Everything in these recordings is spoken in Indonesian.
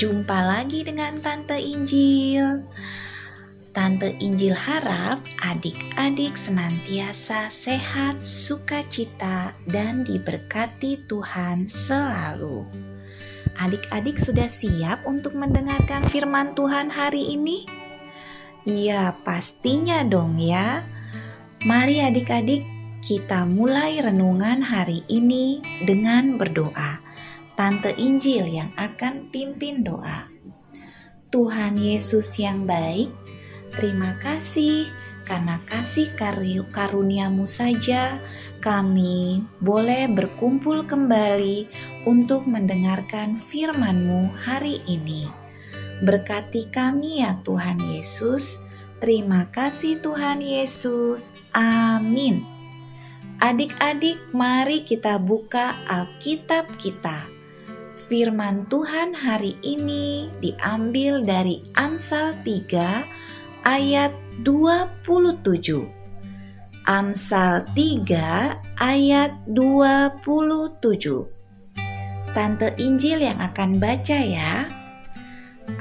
jumpa lagi dengan Tante Injil. Tante Injil harap adik-adik senantiasa sehat, sukacita, dan diberkati Tuhan selalu. Adik-adik sudah siap untuk mendengarkan firman Tuhan hari ini? Ya, pastinya dong ya. Mari adik-adik kita mulai renungan hari ini dengan berdoa. Tante Injil yang akan pimpin doa. Tuhan Yesus yang baik, terima kasih karena kasih karuniamu saja kami boleh berkumpul kembali untuk mendengarkan firman-Mu hari ini. Berkati kami ya Tuhan Yesus. Terima kasih Tuhan Yesus. Amin. Adik-adik, mari kita buka Alkitab kita Firman Tuhan hari ini diambil dari Amsal 3 ayat 27. Amsal 3 ayat 27. Tante Injil yang akan baca ya.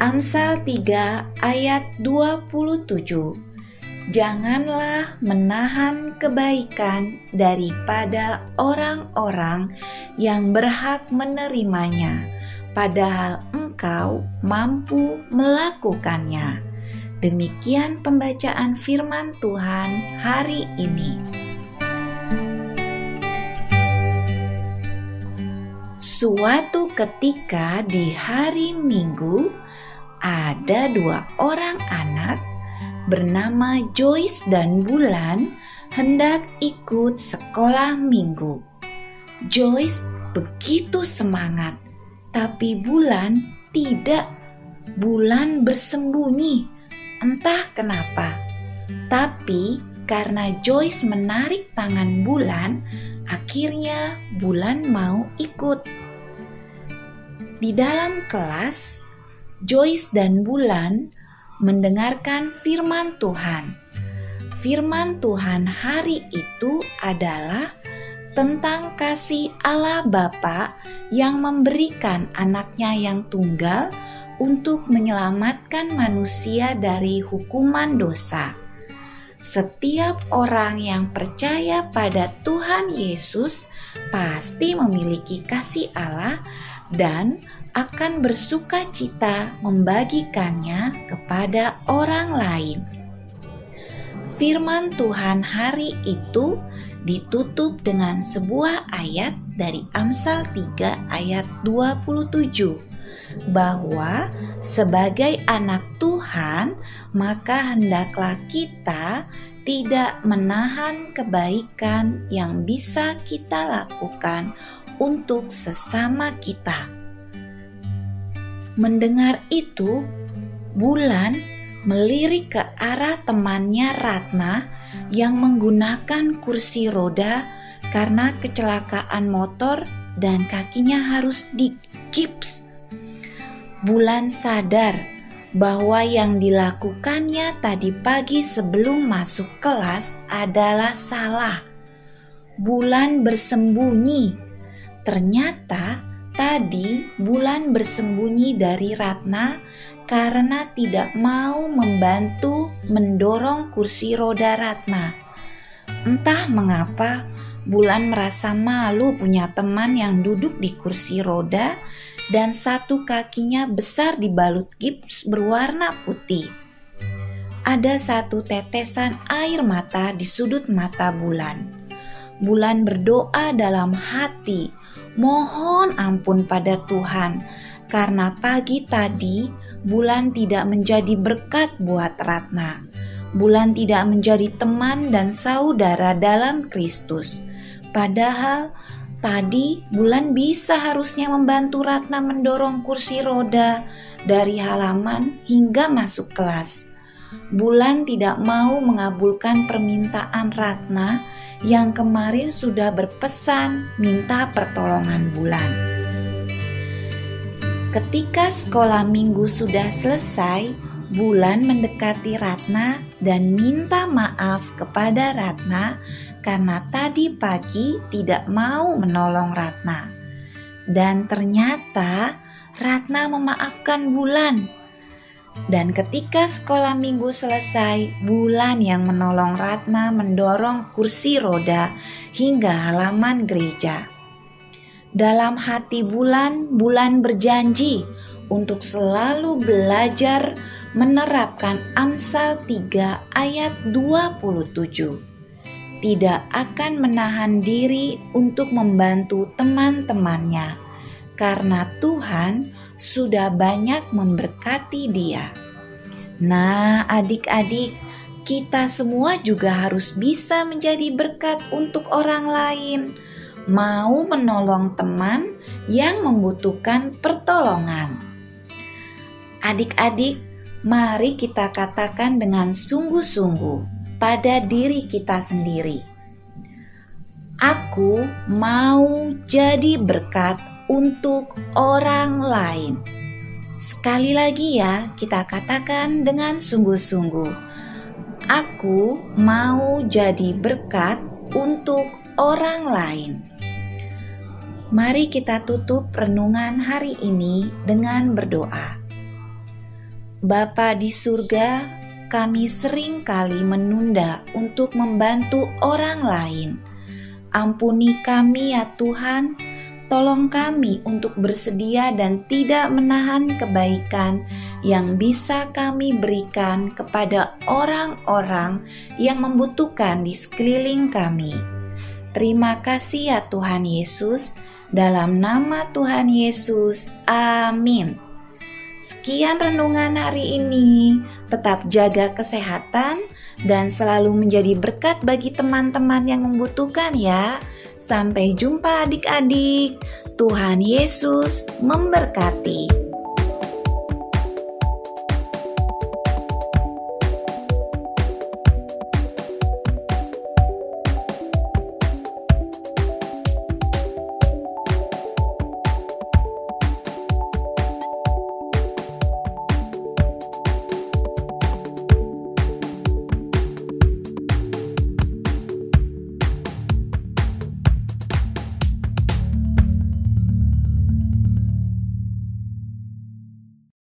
Amsal 3 ayat 27. Janganlah menahan kebaikan daripada orang-orang yang berhak menerimanya, padahal engkau mampu melakukannya. Demikian pembacaan Firman Tuhan hari ini. Suatu ketika di hari Minggu, ada dua orang anak bernama Joyce dan Bulan hendak ikut sekolah minggu. Joyce begitu semangat, tapi Bulan tidak. Bulan bersembunyi, entah kenapa. Tapi karena Joyce menarik tangan Bulan, akhirnya Bulan mau ikut. Di dalam kelas, Joyce dan Bulan mendengarkan firman Tuhan. Firman Tuhan hari itu adalah tentang kasih Allah Bapa yang memberikan anaknya yang tunggal untuk menyelamatkan manusia dari hukuman dosa. Setiap orang yang percaya pada Tuhan Yesus pasti memiliki kasih Allah dan akan bersuka cita membagikannya kepada orang lain. Firman Tuhan hari itu ditutup dengan sebuah ayat dari Amsal 3 ayat 27 bahwa sebagai anak Tuhan maka hendaklah kita tidak menahan kebaikan yang bisa kita lakukan untuk sesama kita. Mendengar itu, Bulan melirik ke arah temannya Ratna yang menggunakan kursi roda karena kecelakaan motor dan kakinya harus digips. Bulan sadar bahwa yang dilakukannya tadi pagi sebelum masuk kelas adalah salah. Bulan bersembunyi. Ternyata tadi Bulan bersembunyi dari Ratna karena tidak mau membantu mendorong kursi roda Ratna. Entah mengapa, Bulan merasa malu punya teman yang duduk di kursi roda dan satu kakinya besar dibalut gips berwarna putih. Ada satu tetesan air mata di sudut mata Bulan. Bulan berdoa dalam hati, mohon ampun pada Tuhan karena pagi tadi bulan tidak menjadi berkat buat Ratna. Bulan tidak menjadi teman dan saudara dalam Kristus. Padahal tadi bulan bisa harusnya membantu Ratna mendorong kursi roda dari halaman hingga masuk kelas. Bulan tidak mau mengabulkan permintaan Ratna yang kemarin sudah berpesan minta pertolongan bulan. Ketika sekolah minggu sudah selesai, Bulan mendekati Ratna dan minta maaf kepada Ratna karena tadi pagi tidak mau menolong Ratna. Dan ternyata Ratna memaafkan Bulan. Dan ketika sekolah minggu selesai, Bulan yang menolong Ratna mendorong kursi roda hingga halaman gereja. Dalam hati Bulan, Bulan berjanji untuk selalu belajar menerapkan Amsal 3 ayat 27. Tidak akan menahan diri untuk membantu teman-temannya karena Tuhan sudah banyak memberkati dia. Nah, adik-adik, kita semua juga harus bisa menjadi berkat untuk orang lain mau menolong teman yang membutuhkan pertolongan. Adik-adik, mari kita katakan dengan sungguh-sungguh pada diri kita sendiri. Aku mau jadi berkat untuk orang lain. Sekali lagi ya, kita katakan dengan sungguh-sungguh. Aku mau jadi berkat untuk orang lain. Mari kita tutup renungan hari ini dengan berdoa. Bapa di surga, kami sering kali menunda untuk membantu orang lain. Ampuni kami ya Tuhan, tolong kami untuk bersedia dan tidak menahan kebaikan yang bisa kami berikan kepada orang-orang yang membutuhkan di sekeliling kami. Terima kasih ya Tuhan Yesus. Dalam nama Tuhan Yesus, amin. Sekian renungan hari ini. Tetap jaga kesehatan dan selalu menjadi berkat bagi teman-teman yang membutuhkan, ya. Sampai jumpa, adik-adik. Tuhan Yesus memberkati.